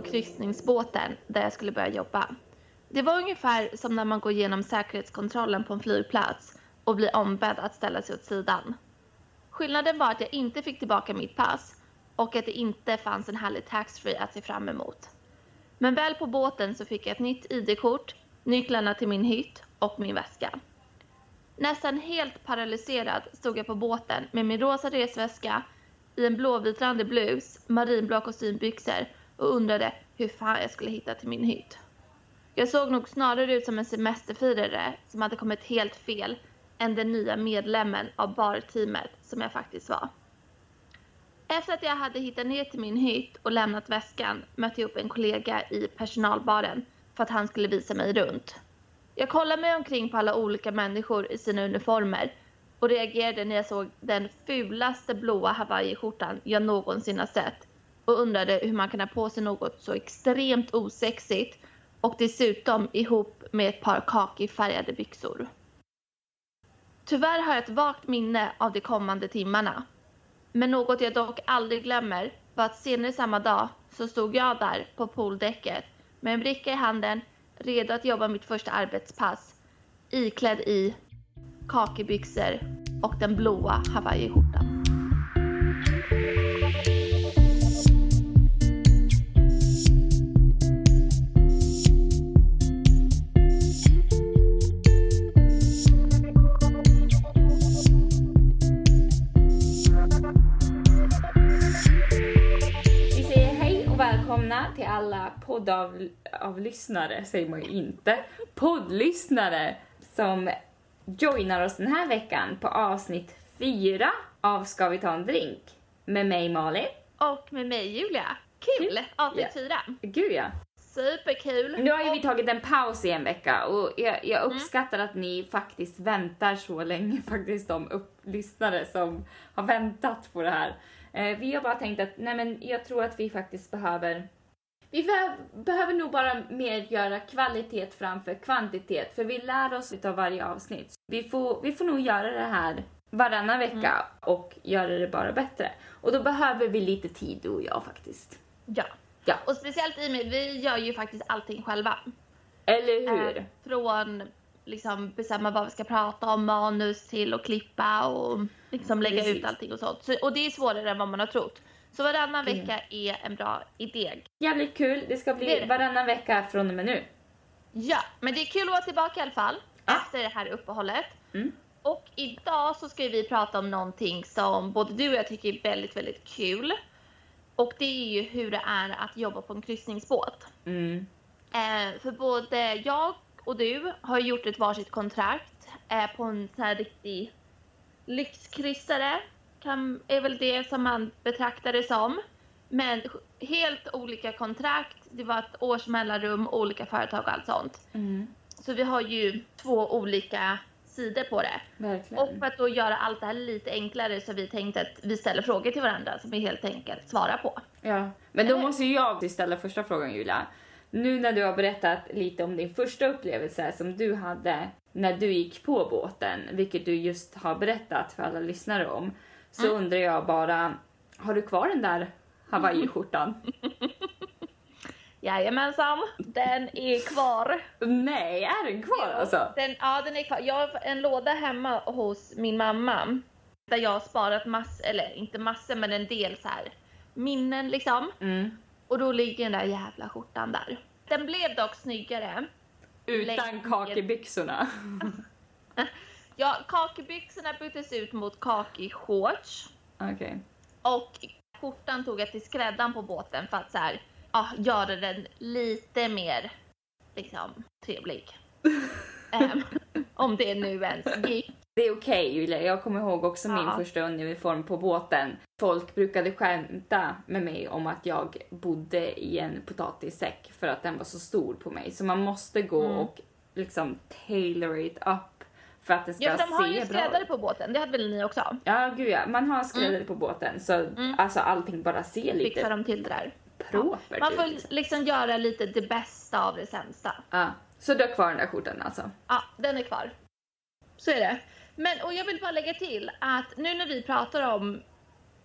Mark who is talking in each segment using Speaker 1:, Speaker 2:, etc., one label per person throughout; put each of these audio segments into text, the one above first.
Speaker 1: på kryssningsbåten där jag skulle börja jobba. Det var ungefär som när man går igenom säkerhetskontrollen på en flygplats och blir ombedd att ställa sig åt sidan. Skillnaden var att jag inte fick tillbaka mitt pass och att det inte fanns en härlig taxfree att se fram emot. Men väl på båten så fick jag ett nytt ID-kort, nycklarna till min hytt och min väska. Nästan helt paralyserad stod jag på båten med min rosa resväska i en blåvitrandig blus, marinblå kostymbyxor och undrade hur fan jag skulle hitta till min hytt. Jag såg nog snarare ut som en semesterfirare som hade kommit helt fel än den nya medlemmen av barteamet som jag faktiskt var. Efter att jag hade hittat ner till min hytt och lämnat väskan mötte jag upp en kollega i personalbaren för att han skulle visa mig runt. Jag kollade mig omkring på alla olika människor i sina uniformer och reagerade när jag såg den fulaste blåa hawaiiskjortan jag någonsin har sett och undrade hur man kan ha på sig något så extremt osexigt och dessutom ihop med ett par kakifärgade byxor. Tyvärr har jag ett vagt minne av de kommande timmarna. Men något jag dock aldrig glömmer var att senare samma dag så stod jag där på pooldäcket med en bricka i handen redo att jobba mitt första arbetspass iklädd i kakibyxor och den blåa hawaiiskjortan.
Speaker 2: Alla poddavlyssnare, säger man ju inte, poddlyssnare som joinar oss den här veckan på avsnitt fyra av Ska vi ta en drink? Med mig Malin.
Speaker 1: Och med mig Julia. Kul! Avsnitt fyra.
Speaker 2: Gud ja.
Speaker 1: Superkul!
Speaker 2: Nu har ju vi
Speaker 1: Och-
Speaker 2: tagit en paus i en vecka och jag, jag uppskattar att ni faktiskt väntar så länge, faktiskt de upp, lyssnare som har väntat på det här. Eh, vi har bara tänkt att, nej men jag tror att vi faktiskt behöver vi behöver, nog bara mer göra kvalitet framför kvantitet, för vi lär oss utav varje avsnitt. Vi får, vi får nog göra det här varannan vecka och göra det bara bättre. Och då behöver vi lite tid, du och jag faktiskt.
Speaker 1: Ja.
Speaker 2: Ja.
Speaker 1: Och speciellt i med, vi gör ju faktiskt allting själva.
Speaker 2: Eller hur?
Speaker 1: Eh, från liksom bestämma vad vi ska prata om, manus till att klippa och liksom lägga
Speaker 2: Precis.
Speaker 1: ut allting och sånt. Så, och det är svårare än vad man har trott. Så varannan
Speaker 2: Mm.
Speaker 1: vecka är en bra idé.
Speaker 2: Jävligt kul. Det ska
Speaker 1: Det
Speaker 2: bli
Speaker 1: det.
Speaker 2: varannan vecka från och med nu.
Speaker 1: Ja, men det är kul att vara tillbaka i alla fall.
Speaker 2: Ja.
Speaker 1: Efter det här uppehållet.
Speaker 2: Mm.
Speaker 1: Och idag så ska vi prata om någonting som både du och jag tycker är väldigt, väldigt kul. Och det är ju hur det är att jobba på en kryssningsbåt.
Speaker 2: Mm.
Speaker 1: Eh, för både jag och du har gjort ett varsitt kontrakt eh, på en sån här riktig lyxkryssare. Kan, är väl det som man betraktar det som. Men helt olika kontrakt. Det var ett års mellanrum, olika företag och allt sånt.
Speaker 2: Mm.
Speaker 1: Så vi har ju två olika sidor på det.
Speaker 2: Verkligen.
Speaker 1: Och för att då göra allt det här lite enklare så har vi tänkt att vi ställer frågor till varandra som vi helt enkelt svarar på.
Speaker 2: Ja. Men då måste ju jag ställa första frågan Julia. Nu när du har berättat lite om din första upplevelse som du hade när du gick på båten, vilket du just har berättat för alla lyssnare om, så
Speaker 1: Mm.
Speaker 2: undrar jag bara, har du kvar den där hawaiiskjortan?
Speaker 1: Jajamensan, den är kvar.
Speaker 2: Nej, är den kvar alltså?
Speaker 1: Den, ja, den är kvar. Jag har en låda hemma hos min mamma. Där jag har sparat massor, eller inte massor men en del så här minnen liksom.
Speaker 2: Mm.
Speaker 1: Och då ligger den där jävla skjortan där. Den blev dock snyggare.
Speaker 2: Utan kakebyxorna.
Speaker 1: Ja, kakebyxorna byttes ut mot kakishorts.
Speaker 2: Okej.
Speaker 1: Och skjortan tog jag till skräddaren på båten för att så här, ja, göra den lite mer liksom trevlig. Ehm, om det nu ens gick.
Speaker 2: Det är okej Julia, jag kommer ihåg också min
Speaker 1: Ja.
Speaker 2: första uniform på båten. Folk brukade skämta med mig om att jag bodde i en potatissäck för att den var så stor på mig. Så man måste gå
Speaker 1: Mm.
Speaker 2: och liksom tailor it up för att det ska
Speaker 1: Ja, för de har
Speaker 2: se
Speaker 1: ju
Speaker 2: bra
Speaker 1: skräddare på båten, det hade väl ni också?
Speaker 2: Ja, gud ja. Man har skräddare på båten så
Speaker 1: Mm.
Speaker 2: alltså allting bara ser
Speaker 1: Fixar
Speaker 2: lite
Speaker 1: de till det där.
Speaker 2: propert
Speaker 1: Man
Speaker 2: ut.
Speaker 1: får
Speaker 2: liksom.
Speaker 1: liksom göra lite det bästa av det sämsta.
Speaker 2: Ja. Så du har kvar den där skjortan alltså?
Speaker 1: Ja, den är kvar. Så är det. Men, och jag vill bara lägga till att nu när vi pratar om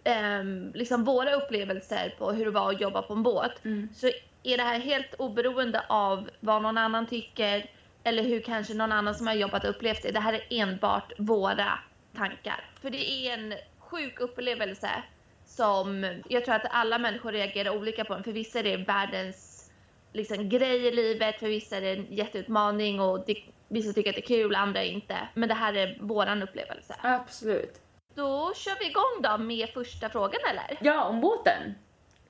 Speaker 1: ehm, liksom våra upplevelser på hur det var att jobba på en båt
Speaker 2: Mm.
Speaker 1: så är det här helt oberoende av vad någon annan tycker eller hur kanske någon annan som har jobbat upplevt det. Det här är enbart våra tankar. För det är en sjuk upplevelse som jag tror att alla människor reagerar olika på den. För vissa är det världens liksom, grej i livet, för vissa är det en jätteutmaning och det, vissa tycker att det är kul, andra inte. Men det här är våran upplevelse.
Speaker 2: Absolut.
Speaker 1: Då kör vi igång då med första frågan eller?
Speaker 2: Ja, om båten.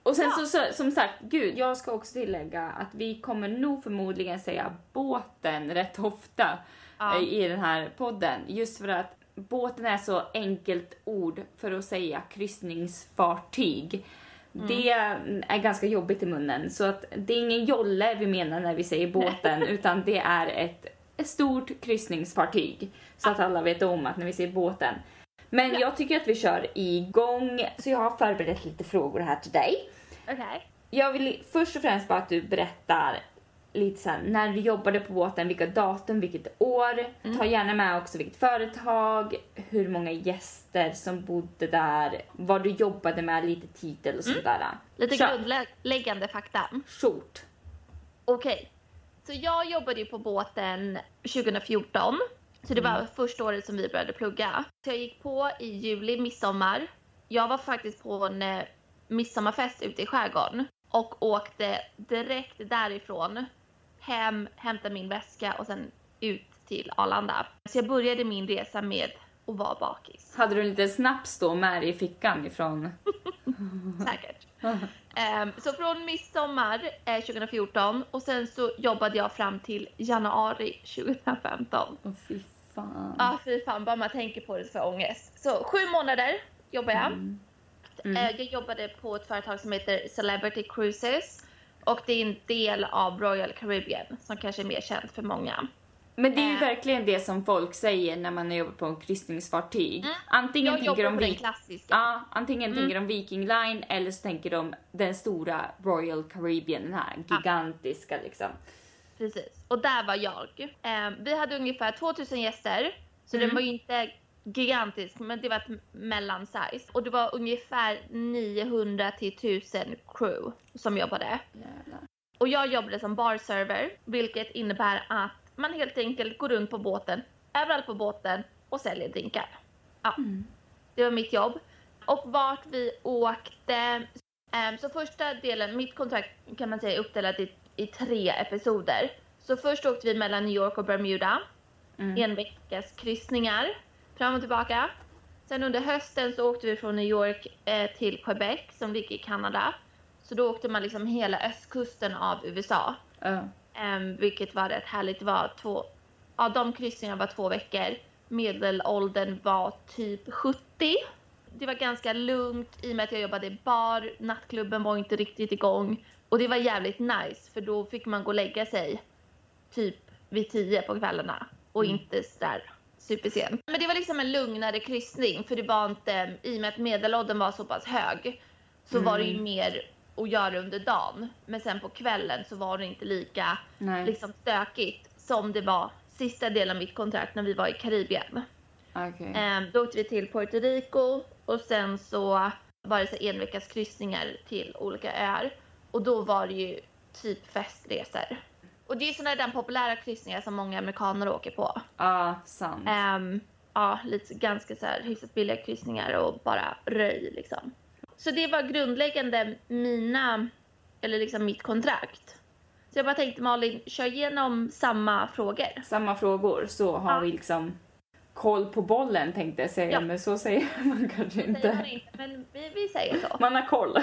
Speaker 2: Och sen
Speaker 1: Ja.
Speaker 2: så, så, som sagt, gud, jag ska också tillägga att vi kommer nog förmodligen säga båten rätt ofta
Speaker 1: Ja.
Speaker 2: eh, i den här podden. Just för att båten är så enkelt ord för att säga kryssningsfartyg. Det är ganska jobbigt i munnen. Så att det är ingen jolle vi menar när vi säger båten, utan det är ett, ett stort kryssningsfartyg. Så att alla vet om att när vi säger båten. Men
Speaker 1: Ja.
Speaker 2: jag tycker att vi kör igång. Så jag har förberett lite frågor här till dig.
Speaker 1: Okej.
Speaker 2: Jag vill först och främst bara att du berättar lite så här, när du jobbade på båten, vilka datum, vilket år. Ta gärna med också vilket företag, hur många gäster som bodde där, vad du jobbade med, lite titel och sånt där.
Speaker 1: Lite
Speaker 2: Kör.
Speaker 1: grundläggande fakta.
Speaker 2: Short.
Speaker 1: Okej. Så jag jobbade ju på båten 2014. Så det var första året som vi började plugga. Så jag gick på i juli, midsommar. Jag var faktiskt på en eh, midsommarfest ute i skärgården. Och åkte direkt därifrån hem, hämtade min väska och sen ut till Arlanda. Så jag började min resa med att vara bakis.
Speaker 2: Hade du en liten snaps då med dig i fickan ifrån...
Speaker 1: Säkert. Ehm, så från midsommar eh, 2014 och sen så jobbade jag fram till januari 2015.
Speaker 2: Åh fy fan.
Speaker 1: Ja, fy fan, bara man tänker på det så får jag ångest. Så sju månader jobbade jag.
Speaker 2: Mm.
Speaker 1: Eh, Jag jobbade på ett företag som heter Celebrity Cruises och det är en del av Royal Caribbean som kanske är mer känt för många.
Speaker 2: Men det är ju
Speaker 1: Eh.
Speaker 2: verkligen det som folk säger när man jobbar på en kryssningsfartyg. Antingen
Speaker 1: Mm. Jag
Speaker 2: tänker de
Speaker 1: den klassiska.
Speaker 2: Ja, antingen
Speaker 1: Mm.
Speaker 2: tänker de Viking Line eller så tänker de den stora Royal Caribbean, den här gigantiska liksom.
Speaker 1: Precis. Och där var jag. Eh, vi hade ungefär 2000 gäster. Så
Speaker 2: Mm.
Speaker 1: den var ju inte gigantisk, men det var ett mellansize. Och det var ungefär 900 till 1000 crew som jobbade.
Speaker 2: Jävlar.
Speaker 1: Och jag jobbade som barserver, vilket innebär att man helt enkelt går runt på båten, överallt på båten och säljer drinkar. Ja,
Speaker 2: Mm.
Speaker 1: det var mitt jobb. Och vart vi åkte. ehm, så första delen, mitt kontrakt kan man säga är uppdelat i, i tre episoder. Så först åkte vi mellan New York och Bermuda.
Speaker 2: Mm.
Speaker 1: En veckas kryssningar fram och tillbaka. Sen under hösten så åkte vi från New York eh, till Quebec som ligger i Kanada. Så då åkte man liksom hela östkusten av USA.
Speaker 2: Ja.
Speaker 1: Um, vilket var rätt härligt. Det var två, ja, de kryssningarna var två veckor. Medelåldern var typ 70. Det var ganska lugnt i och med att jag jobbade i bar. Nattklubben var inte riktigt igång. Och det var jävligt nice för då fick man gå och lägga sig typ vid 10 på kvällarna. Och inte sådär supersent. Men det var liksom en lugnare kryssning för det var inte, i och med att medelåldern var så pass hög så var det ju
Speaker 2: Mm.
Speaker 1: mer att göra under dagen. Men sen på kvällen så var det inte lika
Speaker 2: Nej.
Speaker 1: liksom stökigt som det var sista delen av mitt kontrakt när vi var i Karibien.
Speaker 2: Okej.
Speaker 1: Ehm, då åkte vi till Puerto Rico och sen så var det så en veckas kryssningar till olika öar. Och då var det ju typ festresor. Och det är sådana där populära kryssningar som många amerikaner åker på.
Speaker 2: Ja, sant.
Speaker 1: Ehm, ja, lite ganska så här hyfsat billiga kryssningar och bara röj liksom. Så det var grundläggande mina, eller liksom mitt kontrakt. Så jag bara tänkte Malin, kör igenom samma frågor.
Speaker 2: Samma frågor så har
Speaker 1: Ja.
Speaker 2: vi liksom koll på bollen tänkte jag säga,
Speaker 1: Ja.
Speaker 2: men så säger man kanske
Speaker 1: Säger man
Speaker 2: inte.
Speaker 1: inte, men vi, vi säger så.
Speaker 2: Man har koll.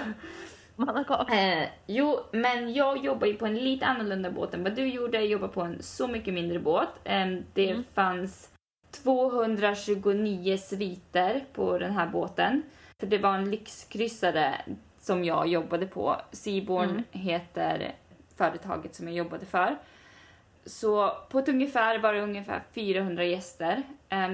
Speaker 1: Man har koll.
Speaker 2: Eh, jo, men jag jobbar ju på en lite annorlunda båt än vad du gjorde. Jag jobbar på en så mycket mindre båt. Eh, det
Speaker 1: Mm.
Speaker 2: fanns 229 sviter på den här båten. För det var en lyxkryssare som jag jobbade på. Seaborn
Speaker 1: Mm.
Speaker 2: heter företaget som jag jobbade för. Så på ett ungefär var det ungefär 400 gäster. Eh,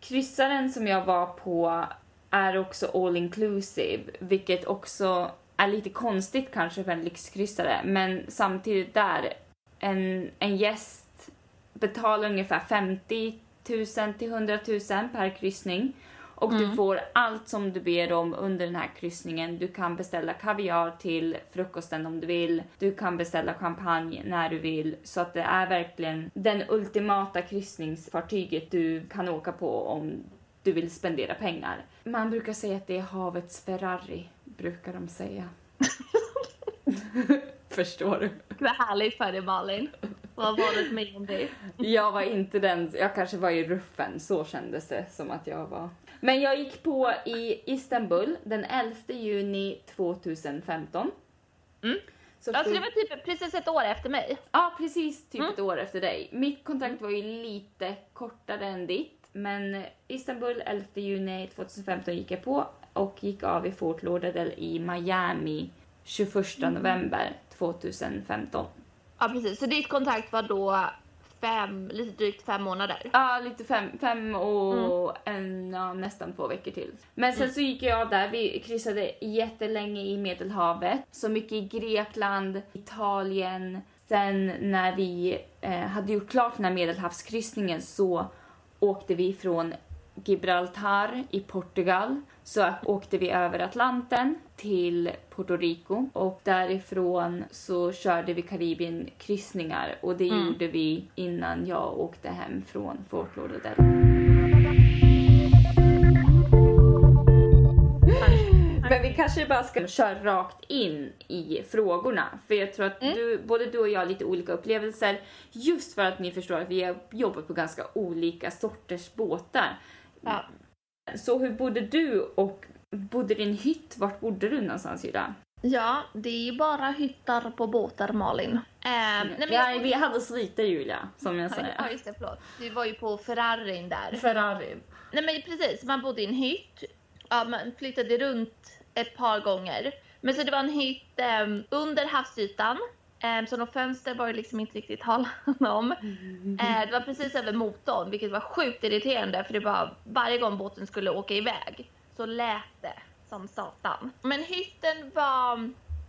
Speaker 2: kryssaren som jag var på är också all inclusive, vilket också är lite konstigt kanske för en lyxkryssare, men samtidigt där, en, en gäst betalar ungefär 50 000 till 100 000 per kryssning Och du får allt som du ber om under den här kryssningen. Du kan beställa kaviar till frukosten om du vill. Du kan beställa champagne när du vill. Så att det är verkligen den ultimata kryssningsfartyget du kan åka på om du vill spendera pengar. Man brukar säga att det är havets Ferrari, brukar de säga. Förstår du?
Speaker 1: Vad härligt för dig Malin. Vad har varit med om det?
Speaker 2: Jag var inte den, jag kanske var i ruffen, så kändes det som att jag var. Men jag gick på i Istanbul den 11 juni 2015.
Speaker 1: Mm.
Speaker 2: Så
Speaker 1: Alltså det var typ precis ett år efter mig.
Speaker 2: Ja, precis typ
Speaker 1: Mm.
Speaker 2: ett år efter dig. Mitt kontrakt var ju lite kortare än ditt, men Istanbul 11 juni 2015 gick jag på och gick av i Fort Lauderdale i Miami 21
Speaker 1: Mm.
Speaker 2: november 2015.
Speaker 1: Ja precis, så ditt kontrakt var då fem, lite drygt fem månader.
Speaker 2: Ja, lite fem, fem och
Speaker 1: Mm.
Speaker 2: en, ja, nästan två veckor till. Men sen så gick jag där, vi kryssade jättelänge i Medelhavet. Så mycket i Grekland, Italien. Sen när vi eh, hade gjort klart den här medelhavskryssningen så åkte vi från Gibraltar i Portugal. Så åkte vi över Atlanten till Puerto Rico och därifrån så körde vi Karibien kryssningar och det
Speaker 1: Mm.
Speaker 2: gjorde vi innan jag åkte hem från Fort Lauderdale. Men vi kanske bara ska köra rakt in i frågorna. För jag tror att
Speaker 1: Mm.
Speaker 2: du, både du och jag har lite olika upplevelser. Just för att ni förstår att vi har jobbat på ganska olika sorters båtar.
Speaker 1: Ja.
Speaker 2: Så hur bodde du och bodde din hytt? Vart bodde du någonstans Julia?
Speaker 1: Ja, det är ju bara hyttar på båtar Malin. Eh, nej, men
Speaker 2: ja,
Speaker 1: jag,
Speaker 2: vi hade slita Julia, som jag
Speaker 1: Ja,
Speaker 2: säger.
Speaker 1: just det, förlåt. Du var ju på Ferrarin där.
Speaker 2: Ferrari.
Speaker 1: Nej men precis, man bodde i en hytt. Ja, man flyttade runt ett par gånger. Men så det var en hytt eh, under havsytan. Eh, så några fönster var det liksom inte riktigt tal om. Eh, det var precis över motorn, vilket var sjukt irriterande för det var varje gång båten skulle åka iväg så lät det som satan. Men hytten var,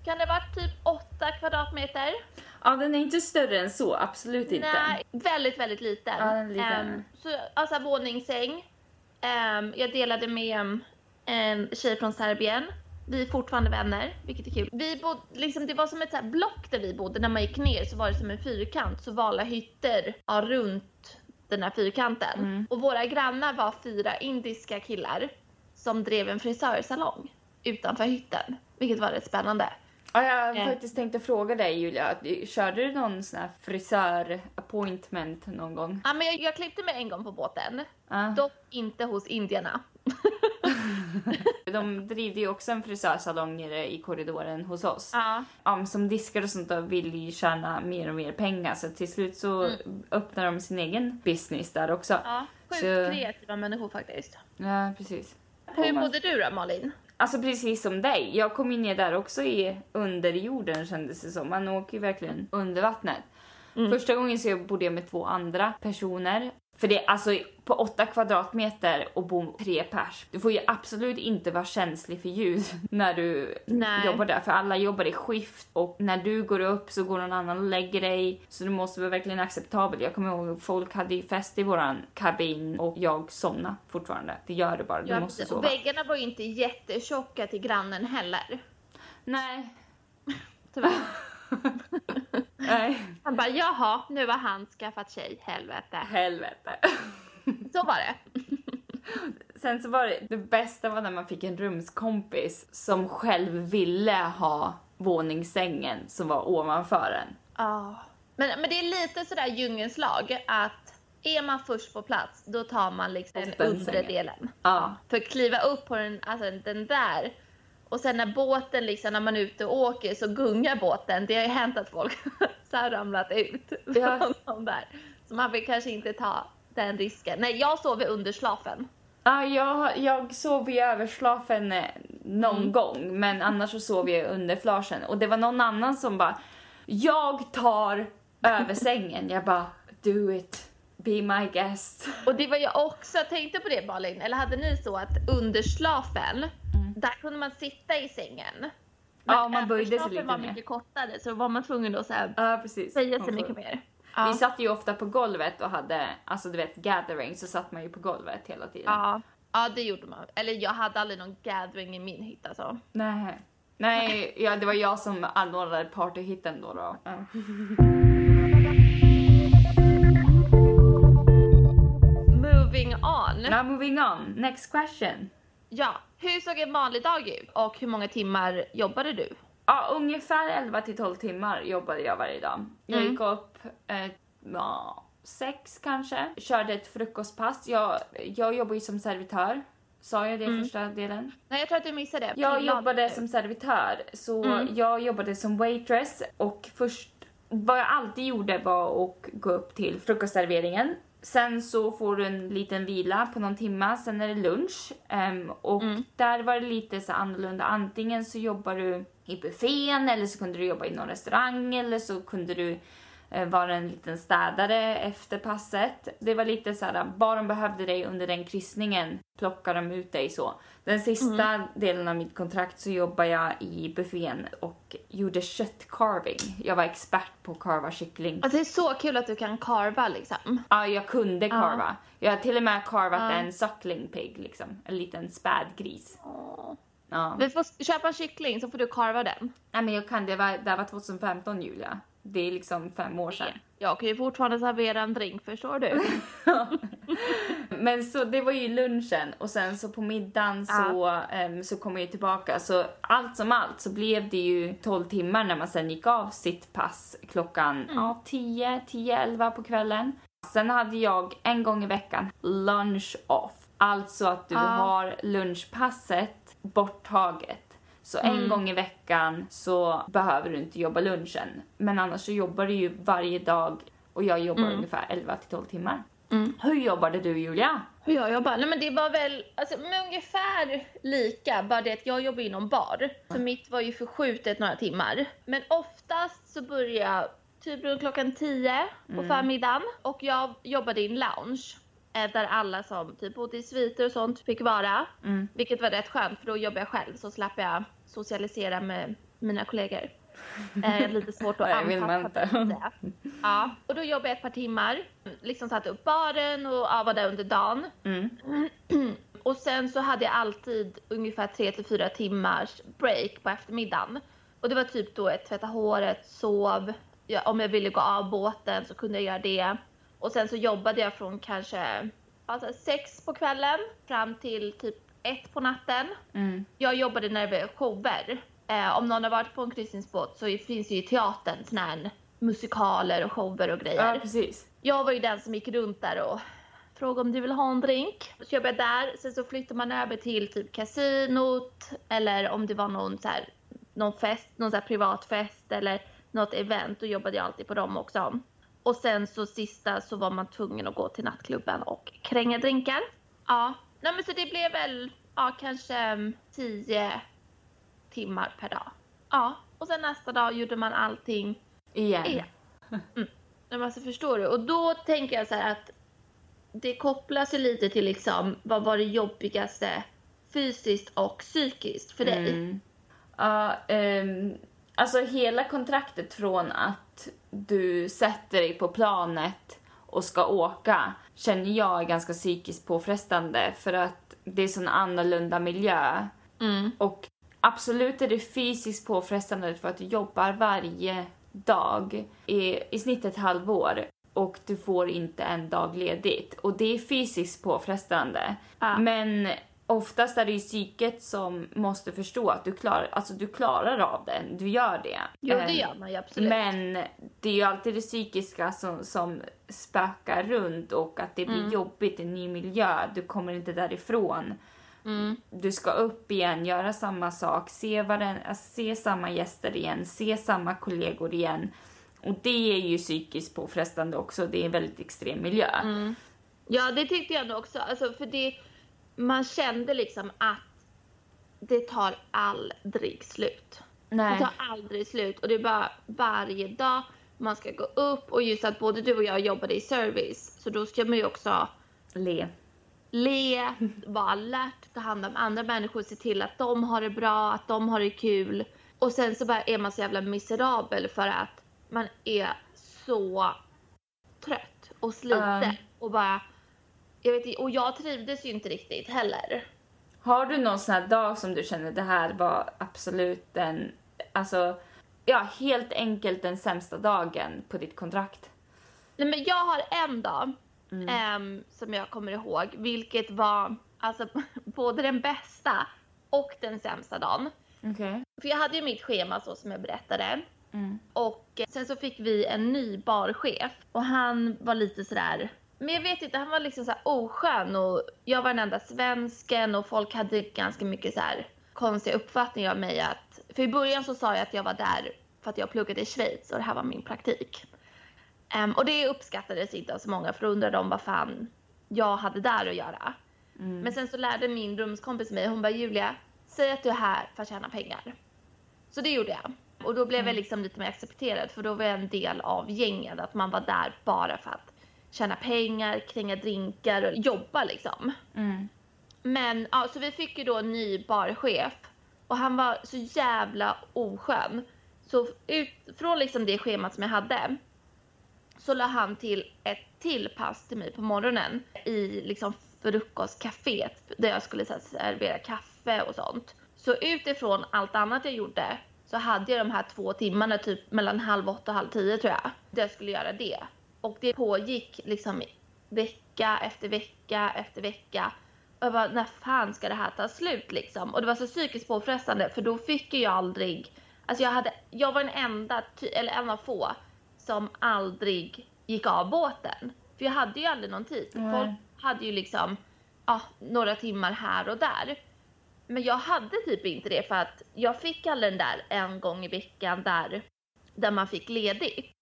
Speaker 1: kan det varit typ 8 kvadratmeter?
Speaker 2: Ja, den är inte större än så, absolut inte.
Speaker 1: Nej, väldigt, väldigt liten.
Speaker 2: Ja, den är liten.
Speaker 1: Ehm, så, alltså våningssäng. Ehm, jag delade med um, en tjej från Serbien. Vi är fortfarande vänner, vilket är kul. Vi bod, liksom, det var som ett så block där vi bodde. När man gick ner så var det som en fyrkant. Så var alla hytter ja, runt den här fyrkanten.
Speaker 2: Mm.
Speaker 1: Och våra grannar var fyra indiska killar som drev en frisörsalong utanför hytten. Vilket var rätt spännande.
Speaker 2: Ja, jag
Speaker 1: Eh.
Speaker 2: faktiskt tänkte fråga dig Julia, körde du någon sån här frisör appointment någon gång?
Speaker 1: Ja, men jag, jag klippte mig en gång på båten.
Speaker 2: Ja.
Speaker 1: Dock inte hos indierna.
Speaker 2: De driver ju också en frisörsalong i korridoren hos oss.
Speaker 1: Ja.
Speaker 2: Ja, som diskar och sånt där vill ju tjäna mer och mer pengar så till slut så öppnar de sin egen business där också.
Speaker 1: Mm. Ja, sjukt
Speaker 2: Så-
Speaker 1: kreativa människor faktiskt.
Speaker 2: Ja, precis.
Speaker 1: Hur bodde du då Malin?
Speaker 2: Alltså precis som dig. Jag kom ju ner där också i under jorden kändes det som. Man åker ju verkligen under vattnet.
Speaker 1: Mm.
Speaker 2: Första gången så bodde jag med två andra personer. För det är alltså på åtta kvadratmeter och bo tre pers. Du får ju absolut inte vara känslig för ljud när du
Speaker 1: Nej.
Speaker 2: jobbar där. För alla jobbar i skift och när du går upp så går någon annan och lägger dig. Så du måste vara verkligen acceptabel. Jag kommer ihåg folk hade ju fest i våran kabin och jag somnade fortfarande. Det gör du bara. Du
Speaker 1: Ja,
Speaker 2: måste
Speaker 1: precis. och
Speaker 2: sova.
Speaker 1: väggarna var ju inte jättetjocka till grannen heller.
Speaker 2: Nej.
Speaker 1: Tyvärr.
Speaker 2: Nej.
Speaker 1: Han bara jaha, nu har han skaffat tjej, helvete.
Speaker 2: Helvete.
Speaker 1: Så var det.
Speaker 2: Sen så var det, det bästa var när man fick en rumskompis som själv ville ha våningssängen som var ovanför en.
Speaker 1: Ja. Men, men det är lite sådär djungelns lag att är man först på plats då tar man liksom den undre delen.
Speaker 2: Ja.
Speaker 1: För att kliva upp på den, alltså den där och sen när båten liksom, när man är ute och åker så gungar båten. Det har ju hänt att folk så har ramlat ut
Speaker 2: Ja.
Speaker 1: från där. Så man vill kanske inte ta den risken. Nej, jag sover under slafen.
Speaker 2: Ja, jag, jag sov ju över slafen eh, någon
Speaker 1: Mm.
Speaker 2: gång, men annars så sov jag under flaschen. Och det var någon annan som bara, jag tar över sängen. Jag bara, do it, be my guest.
Speaker 1: Och det var jag också, tänkte på det Malin, eller hade ni så att under slafen, där kunde man sitta i sängen.
Speaker 2: Mm. Ja, man
Speaker 1: över
Speaker 2: böjde sig lite
Speaker 1: var
Speaker 2: mer.
Speaker 1: mycket kortare så var man tvungen att så här,
Speaker 2: Ja, precis. Man
Speaker 1: sig
Speaker 2: får-
Speaker 1: mycket mer.
Speaker 2: Vi
Speaker 1: Ja.
Speaker 2: satt ju ofta på golvet och hade, alltså du vet, gathering, så satt man ju på golvet hela tiden.
Speaker 1: Ja. Ja, det gjorde man. Eller jag hade aldrig någon gathering i min hytt alltså.
Speaker 2: Nej. Nej, ja, det var jag som anordnade partyhitten då. då. Ja.
Speaker 1: Moving on.
Speaker 2: Now moving on, next question.
Speaker 1: Ja, hur såg en vanlig dag ut och hur många timmar jobbade du?
Speaker 2: Ja, ungefär 11 till 12 timmar jobbade jag varje dag. Jag
Speaker 1: Mm.
Speaker 2: gick upp eh, ja, sex kanske, körde ett frukostpass. Jag, jag jobbar ju som servitör. Sa jag det
Speaker 1: Mm.
Speaker 2: första delen?
Speaker 1: Nej, jag tror att du missade det.
Speaker 2: Jag jobbade som servitör, så
Speaker 1: Mm.
Speaker 2: jag jobbade som waitress och först, vad jag alltid gjorde var att gå upp till frukostserveringen. Sen så får du en liten vila på någon timma, sen är det lunch. Ehm, och
Speaker 1: Mm.
Speaker 2: där var det lite så annorlunda. Antingen så jobbar du i buffén eller så kunde du jobba i någon restaurang eller så kunde du eh, vara en liten städare efter passet. Det var lite så här, bara de behövde dig under den kryssningen plockade de ut dig så. Den sista delen av mitt kontrakt så jobbade jag i buffén och gjorde köttcarving. Jag var expert på att carva kyckling.
Speaker 1: Alltså, det är så kul att du kan karva liksom.
Speaker 2: Ja, jag kunde carva. Jag har till och med carvat
Speaker 1: Ja.
Speaker 2: en suckling pig liksom. En liten spädgris. Ja.
Speaker 1: Vi får köpa en kyckling så får du karva den.
Speaker 2: Nej men jag kan, det var, det var 2015 Julia. Det är liksom fem år sedan.
Speaker 1: Jag kan ju fortfarande servera en drink, förstår du?
Speaker 2: Men så det var ju lunchen och sen så på middagen så, ehm, så kom jag ju tillbaka. Så allt som allt så blev det ju 12 timmar när man sen gick av sitt pass klockan ja, 10, 10, 11 på kvällen. Sen hade jag en gång i veckan lunch off. Alltså att du
Speaker 1: Ah.
Speaker 2: har lunchpasset borttaget. Så en gång i veckan så behöver du inte jobba lunchen. Men annars så jobbar du ju varje dag och jag jobbar ungefär 11 till 12 timmar. Hur jobbade du Julia?
Speaker 1: Hur jag jobbar? Nej men det var väl alltså, ungefär lika, bara det att jag jobbar inom bar. Så mitt var ju förskjutet några timmar. Men oftast så började jag typ runt klockan 10 på förmiddagen och jag jobbade i en lounge. eh, Där alla som typ bodde i sviter och sånt fick vara.
Speaker 2: Mm.
Speaker 1: Vilket var rätt skönt för då jobbar jag själv så slapp jag socialisera med mina kollegor. Eh, lite svårt att anpassa det. Ja, och då jobbade jag ett par timmar. Liksom satte upp baren och ja, var där under dagen.
Speaker 2: Mm.
Speaker 1: Och sen så hade jag alltid ungefär 3 till 4 timmars break på eftermiddagen. Och det var typ då jag tvätta håret, sov. Ja, om jag ville gå av båten så kunde jag göra det. Och sen så jobbade jag från kanske alltså sex på kvällen fram till typ ett på natten.
Speaker 2: Mm.
Speaker 1: Jag jobbade när det var shower. Eh, om någon har varit på en kryssningsbåt så finns det ju i teatern såna här musikaler och shower och grejer.
Speaker 2: Ja, precis.
Speaker 1: Jag var ju den som gick runt där och frågade om du vill ha en drink. Så jobbade jag där, sen så flyttade man över till typ kasinot eller om det var någon så här, någon fest, någon så här privat fest eller något event, då jobbade jag alltid på dem också. Och sen så sista så var man tvungen att gå till nattklubben och kränga drinkar. Ja, nej men så det blev väl, ja kanske mm, 10 timmar per dag. Ja, och sen nästa dag gjorde man allting
Speaker 2: Igen.
Speaker 1: igen. Mm. Nej, alltså förstår du? Och då tänker jag så här att det kopplas ju lite till liksom vad var det jobbigaste fysiskt och psykiskt för dig?
Speaker 2: Mm. Ja, ehm, alltså hela kontraktet från att du sätter dig på planet och ska åka känner jag är ganska psykiskt påfrestande för att det är sån annorlunda miljö.
Speaker 1: Mm.
Speaker 2: Och absolut är det fysiskt påfrestande för att du jobbar varje dag i, i snitt ett halvår och du får inte en dag ledigt. Och det är fysiskt påfrestande.
Speaker 1: Ja.
Speaker 2: Men oftast är det ju psyket som måste förstå att du klarar, alltså du klarar av det, du gör det.
Speaker 1: Jo, det
Speaker 2: Eh,
Speaker 1: gör man ju absolut.
Speaker 2: Men det är ju alltid det psykiska som, som spökar runt och att det blir
Speaker 1: Mm.
Speaker 2: jobbigt i en ny miljö. Du kommer inte därifrån.
Speaker 1: Mm.
Speaker 2: Du ska upp igen, göra samma sak, se, varen, se samma gäster igen, se samma kollegor igen. Och det är ju psykiskt påfrestande också. Det är en väldigt extrem miljö.
Speaker 1: Mm. Ja, det tyckte jag nog också. Alltså, för det, man kände liksom att det tar aldrig slut. Det
Speaker 2: Nej.
Speaker 1: tar aldrig slut och det är bara varje dag man ska gå upp och just att både du och jag jobbade i service så då ska man ju också
Speaker 2: Le.
Speaker 1: le, vara alert, ta hand om andra människor, se till att de har det bra, att de har det kul. Och sen så bara är man så jävla miserabel för att man är så trött och sliten
Speaker 2: Ja.
Speaker 1: och bara jag vet och jag trivdes ju inte riktigt heller.
Speaker 2: Har du någon sån här dag som du känner det här var absolut den, alltså, ja helt enkelt den sämsta dagen på ditt kontrakt?
Speaker 1: Nej men jag har en dag mm. um, som jag kommer ihåg, vilket var alltså både den bästa och den sämsta dagen.
Speaker 2: Okay.
Speaker 1: För jag hade ju mitt schema så som jag berättade. Mm. Och eh, sen så fick vi en ny barchef och han var lite sådär men jag vet inte, han var liksom så här oskön och jag var den enda svensken och folk hade ganska mycket så här konstiga uppfattningar av mig. Att, för i början så sa jag att jag var där för att jag pluggade i Schweiz och det här var min praktik. Um, och det uppskattades inte av så många för då undrade de vad fan jag hade där att göra. Mm. Men sen så lärde min rumskompis mig, hon bara Julia, säg att du är här för att tjäna pengar. Så det gjorde jag. Och då blev mm. jag liksom lite mer accepterad för då var jag en del av gänget, att man var där bara för att tjäna pengar, kränga drinkar och jobba liksom.
Speaker 2: Mm.
Speaker 1: Men ja, så vi fick ju då en ny barchef och han var så jävla oskön. Så utifrån liksom det schemat som jag hade så la han till ett till pass till mig på morgonen i liksom frukostcaféet där jag skulle här, servera kaffe och sånt. Så utifrån allt annat jag gjorde så hade jag de här två timmarna typ mellan halv åtta och halv tio tror jag. Där jag skulle göra det. Och det pågick liksom vecka efter vecka efter vecka. Och jag bara, när fan ska det här ta slut liksom? Och det var så psykiskt påfrestande för då fick jag aldrig, alltså jag hade, jag var den enda, eller en av få som aldrig gick av båten. För jag hade ju aldrig någon tid. Mm. Folk hade ju liksom, ja, några timmar här och där. Men jag hade typ inte det för att jag fick aldrig den där en gång i veckan där, där man fick ledigt.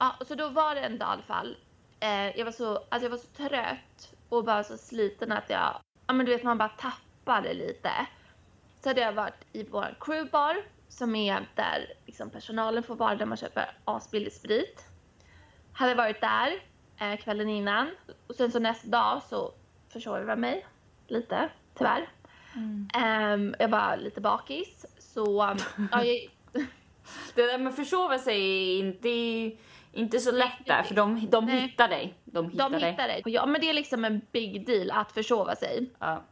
Speaker 1: Ja, så då var det en dag i alla fall. Eh, jag, var så, alltså jag var så trött och bara så sliten att jag, ja men du vet man bara tappade lite. Så hade jag varit i vår crewbar som är där liksom personalen får vara där man köper asbillig sprit. Hade varit där eh, kvällen innan och sen så nästa dag så försov jag mig lite tyvärr. Mm. Um, jag var lite bakis så ja, jag...
Speaker 2: Det där med försova sig är inte så lätt där, för de, de hittar dig.
Speaker 1: De hittar, de hittar dig. Ja, men det är liksom en big deal att försova sig.
Speaker 2: Ja.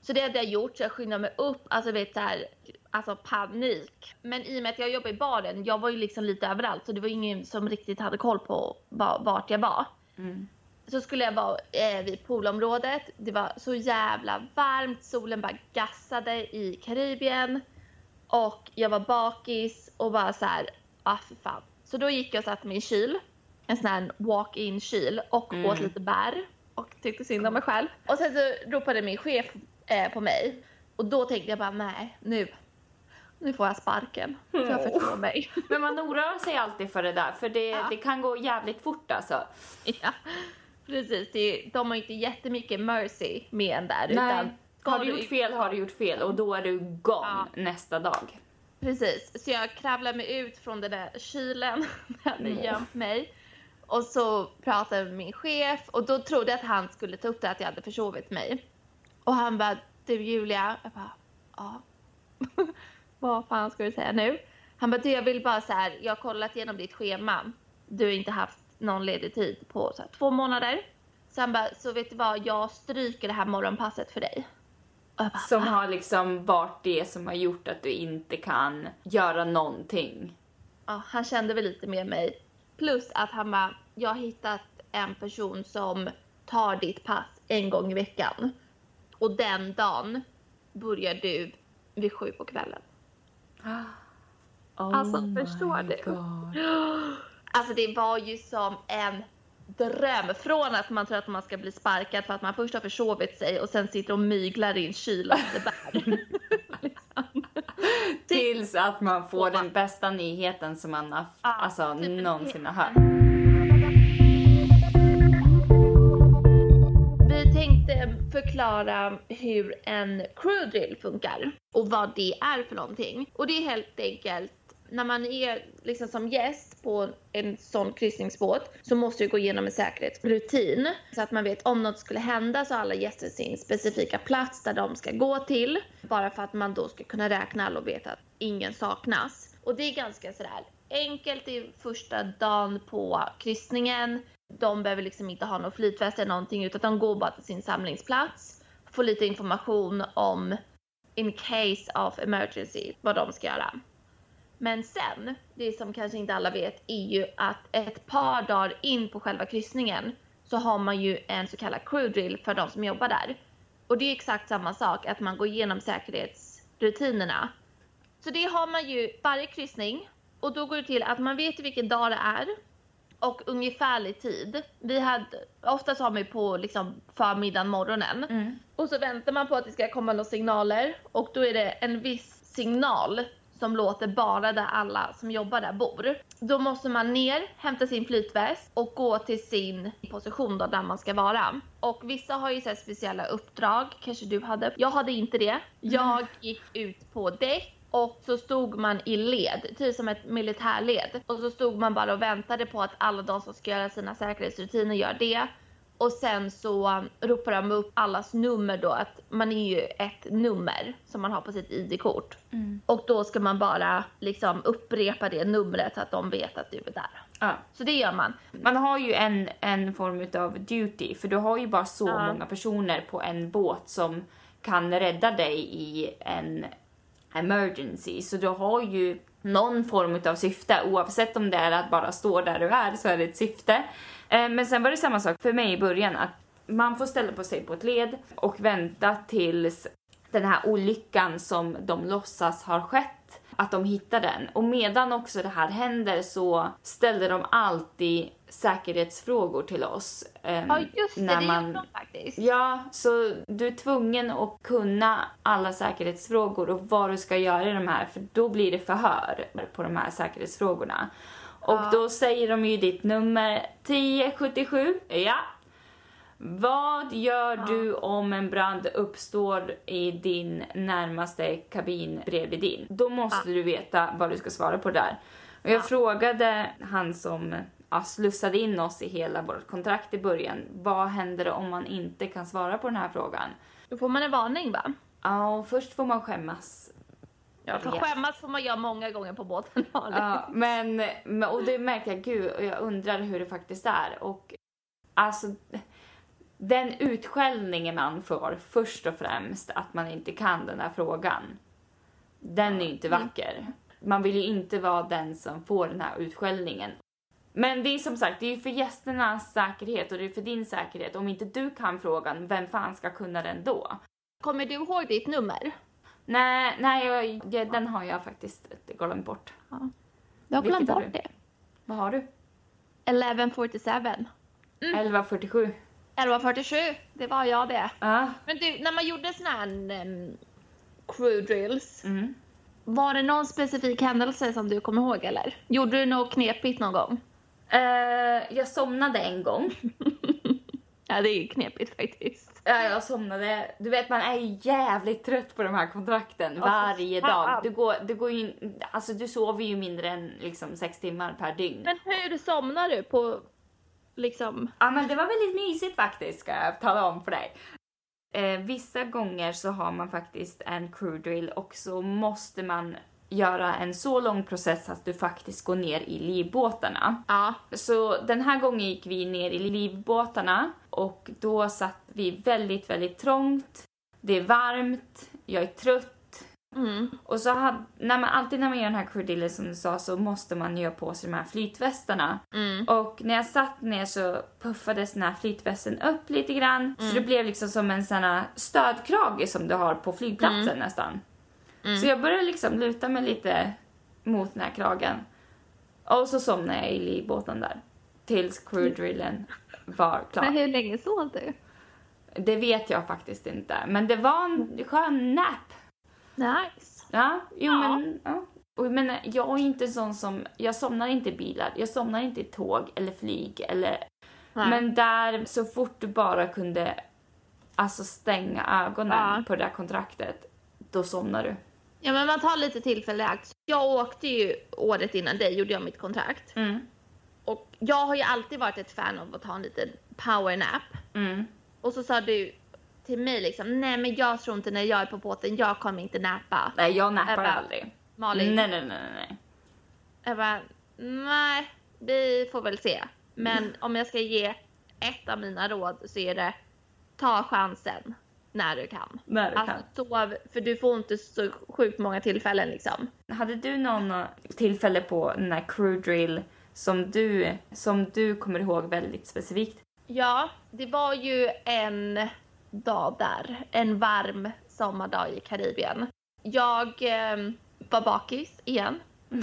Speaker 1: Så det hade jag gjort, så jag skyndade mig upp, alltså vet så här, alltså panik. Men i och med att jag jobbade i baren, jag var ju liksom lite överallt så det var ingen som riktigt hade koll på vart jag var.
Speaker 2: Mm.
Speaker 1: Så skulle jag vara eh, vid poolområdet, det var så jävla varmt, solen bara gassade i Karibien. Och jag var bakis och bara så här, ah för fan, så då gick jag och satte mig i en kyl, en sån här walk-in kyl och mm. åt lite bär och tyckte synd om mig själv. Och sen så ropade min chef eh, på mig och då tänkte jag bara nej, nu, nu får jag sparken. För jag förstår mig.
Speaker 2: Men man oroar sig alltid för det där, för det, ja. det kan gå jävligt fort alltså.
Speaker 1: Ja, precis. Det, de har inte jättemycket mercy med en där.
Speaker 2: Nej. Utan har du gjort fel har du gjort fel och då är du gone ja. nästa dag.
Speaker 1: Precis, så jag kravlar mig ut från den där kylen där jag hade gömt mig. Och så pratade jag med min chef och då trodde jag att han skulle ta upp det att jag hade försovit mig. Och han bara, du Julia, jag bara, ja. Vad fan ska du säga nu? Han bara, du jag vill bara så här, jag har kollat igenom ditt schema. Du har inte haft någon ledig tid på så här, två månader. Så han bara, så vet du vad, jag stryker det här morgonpasset för dig.
Speaker 2: Bara, som har liksom varit det som har gjort att du inte kan göra någonting.
Speaker 1: Ja, han kände väl lite med mig. Plus att han bara, jag har hittat en person som tar ditt pass en gång i veckan. Och den dagen börjar du vid sju på kvällen.
Speaker 2: Oh
Speaker 1: alltså förstår du?
Speaker 2: God.
Speaker 1: Alltså det var ju som en dröm. Från att man tror att man ska bli sparkad för att man först har försovit sig och sen sitter och myglar i en kyl bär.
Speaker 2: Tills att man får den bästa nyheten som man har, ja, alltså, typ någonsin har hört.
Speaker 1: Vi tänkte förklara hur en crew drill funkar och vad det är för någonting. Och det är helt enkelt när man är liksom som gäst på en sån kryssningsbåt så måste du gå igenom en säkerhetsrutin så att man vet om något skulle hända så har alla gäster sin specifika plats där de ska gå till. Bara för att man då ska kunna räkna alla och veta att ingen saknas. Och det är ganska sådär enkelt i första dagen på kryssningen. De behöver liksom inte ha någon flytväst eller någonting utan de går bara till sin samlingsplats, får lite information om in case of emergency, vad de ska göra. Men sen, det som kanske inte alla vet, är ju att ett par dagar in på själva kryssningen så har man ju en så kallad crew drill för de som jobbar där. Och det är exakt samma sak, att man går igenom säkerhetsrutinerna. Så det har man ju varje kryssning och då går det till att man vet vilken dag det är och ungefärlig tid. Vi hade, oftast har man ju på liksom förmiddagen, morgonen.
Speaker 2: Mm.
Speaker 1: Och så väntar man på att det ska komma några signaler och då är det en viss signal som låter bara där alla som jobbar där bor. Då måste man ner, hämta sin flytväst och gå till sin position då där man ska vara. Och vissa har ju så speciella uppdrag, kanske du hade. Jag hade inte det. Jag gick ut på däck och så stod man i led, typ som ett militärled. Och så stod man bara och väntade på att alla de som ska göra sina säkerhetsrutiner gör det. Och sen så ropar de upp allas nummer då, att man är ju ett nummer som man har på sitt ID-kort.
Speaker 2: Mm.
Speaker 1: Och då ska man bara liksom upprepa det numret så att de vet att du är där.
Speaker 2: Ja.
Speaker 1: Så det gör man.
Speaker 2: Man har ju en, en form av duty, för du har ju bara så
Speaker 1: Ja.
Speaker 2: många personer på en båt som kan rädda dig i en emergency. Så du har ju någon form av syfte, oavsett om det är att bara stå där du är så är det ett syfte. Eh, Men sen var det samma sak för mig i början, att man får ställa på sig på ett led och vänta tills den här olyckan som de låtsas har skett, att de hittar den. Och medan också det här händer så ställer de alltid säkerhetsfrågor till oss. ehm,
Speaker 1: Ja just det,
Speaker 2: när
Speaker 1: det
Speaker 2: man-
Speaker 1: gör de faktiskt.
Speaker 2: Ja, så du är tvungen att kunna alla säkerhetsfrågor och vad du ska göra i de här, för då blir det förhör på de här säkerhetsfrågorna. Och
Speaker 1: Ja.
Speaker 2: då säger de ju ditt nummer 1077, ja. Vad gör
Speaker 1: Ja.
Speaker 2: du om en brand uppstår i din närmaste kabin bredvid din? Då måste
Speaker 1: Ja.
Speaker 2: du veta vad du ska svara på där. Och jag
Speaker 1: Ja.
Speaker 2: frågade han som ja, slussade in oss i hela vårt kontrakt i början. Vad händer om man inte kan svara på den här frågan?
Speaker 1: Då får man en varning va?
Speaker 2: Ja, och först får man skämmas.
Speaker 1: Ja, för skämmas får man göra många gånger på båten.
Speaker 2: Ja, men, men, och det märker jag, gud, och jag undrar hur det faktiskt är. Och alltså, den utskällningen man får först och främst, att man inte kan den här frågan, den är ju inte vacker. Man vill ju inte vara den som får den här utskällningen. Men det är som sagt, det är ju för gästernas säkerhet och det är för din säkerhet. Om inte du kan frågan, vem fan ska kunna den då?
Speaker 1: Kommer du ihåg ditt nummer?
Speaker 2: Nej, nej jag, jag, den har jag faktiskt glömt bort.
Speaker 1: Du har glömt
Speaker 2: Vilket har
Speaker 1: bort
Speaker 2: du?
Speaker 1: det.
Speaker 2: Vad har du?
Speaker 1: 1147.
Speaker 2: 1147.
Speaker 1: 1147, det var jag det.
Speaker 2: Ja.
Speaker 1: Men du, när man gjorde såna här um, crew drills,
Speaker 2: Mm.
Speaker 1: var det någon specifik händelse som du kommer ihåg eller? Gjorde du något knepigt någon gång?
Speaker 2: Eh, jag somnade en gång.
Speaker 1: Ja, det är knepigt faktiskt.
Speaker 2: Ja, jag somnade. Du vet, man är jävligt trött på de här kontrakten
Speaker 1: Ja,
Speaker 2: varje dag. Du, går, du, går in- alltså, du sover ju mindre än liksom, sex timmar per dygn.
Speaker 1: Men hur somnar du på liksom?
Speaker 2: Ja, men det var väldigt mysigt faktiskt, ska jag tala om för dig. Eh, vissa gånger så har man faktiskt en crew drill och så måste man göra en så lång process att du faktiskt går ner i livbåtarna.
Speaker 1: Ja.
Speaker 2: Så den här gången gick vi ner i livbåtarna och då satt vi väldigt, väldigt trångt. Det är varmt, jag är trött.
Speaker 1: Mm.
Speaker 2: Och så hade, när man, alltid när man gör den här crewdillen som du sa så måste man göra på sig de här flytvästarna.
Speaker 1: Mm.
Speaker 2: Och när jag satt ner så puffades den här flytvästen upp lite grann. Så det blev liksom som en sån här stödkrage som du har på flygplatsen nästan.
Speaker 1: Mm.
Speaker 2: Så jag började liksom luta mig lite mot den här kragen. Och så somnade jag i livbåten där. Tills crewdrillen var
Speaker 1: Men
Speaker 2: klar.
Speaker 1: hur länge sov du?
Speaker 2: Det vet jag faktiskt inte. Men det var en skön nap.
Speaker 1: Nice.
Speaker 2: Ja, jo
Speaker 1: Ja.
Speaker 2: men... Ja. Och, men jag är inte sån som... Jag somnar inte i bilar. Jag somnar inte i tåg eller flyg eller...
Speaker 1: Nej.
Speaker 2: Men där, så fort du bara kunde alltså stänga ögonen
Speaker 1: Ja.
Speaker 2: på det där kontraktet, då somnar du.
Speaker 1: Ja men man tar lite tillfälle i akt. Jag åkte ju året innan dig, gjorde jag mitt kontrakt.
Speaker 2: Mm.
Speaker 1: Och jag har ju alltid varit ett fan av att ta en liten powernap.
Speaker 2: Mm.
Speaker 1: Och så sa du till mig liksom, nej men jag tror inte när jag är på båten, jag kommer inte nappa.
Speaker 2: Nej, jag nappar
Speaker 1: Ebba.
Speaker 2: aldrig.
Speaker 1: Malin,
Speaker 2: Nej, nej, nej, nej,
Speaker 1: jag bara, nej, vi får väl se. Men om jag ska ge ett av mina råd så är det ta chansen när du kan.
Speaker 2: När du
Speaker 1: Alltså sov, för du får inte så sjukt många tillfällen liksom.
Speaker 2: kan. Hade du någon eh, tillfälle på den här crew drill som du, som du kommer ihåg väldigt specifikt?
Speaker 1: Ja, det var ju en dag där, en varm sommardag i Karibien. Jag eh, var bakis igen.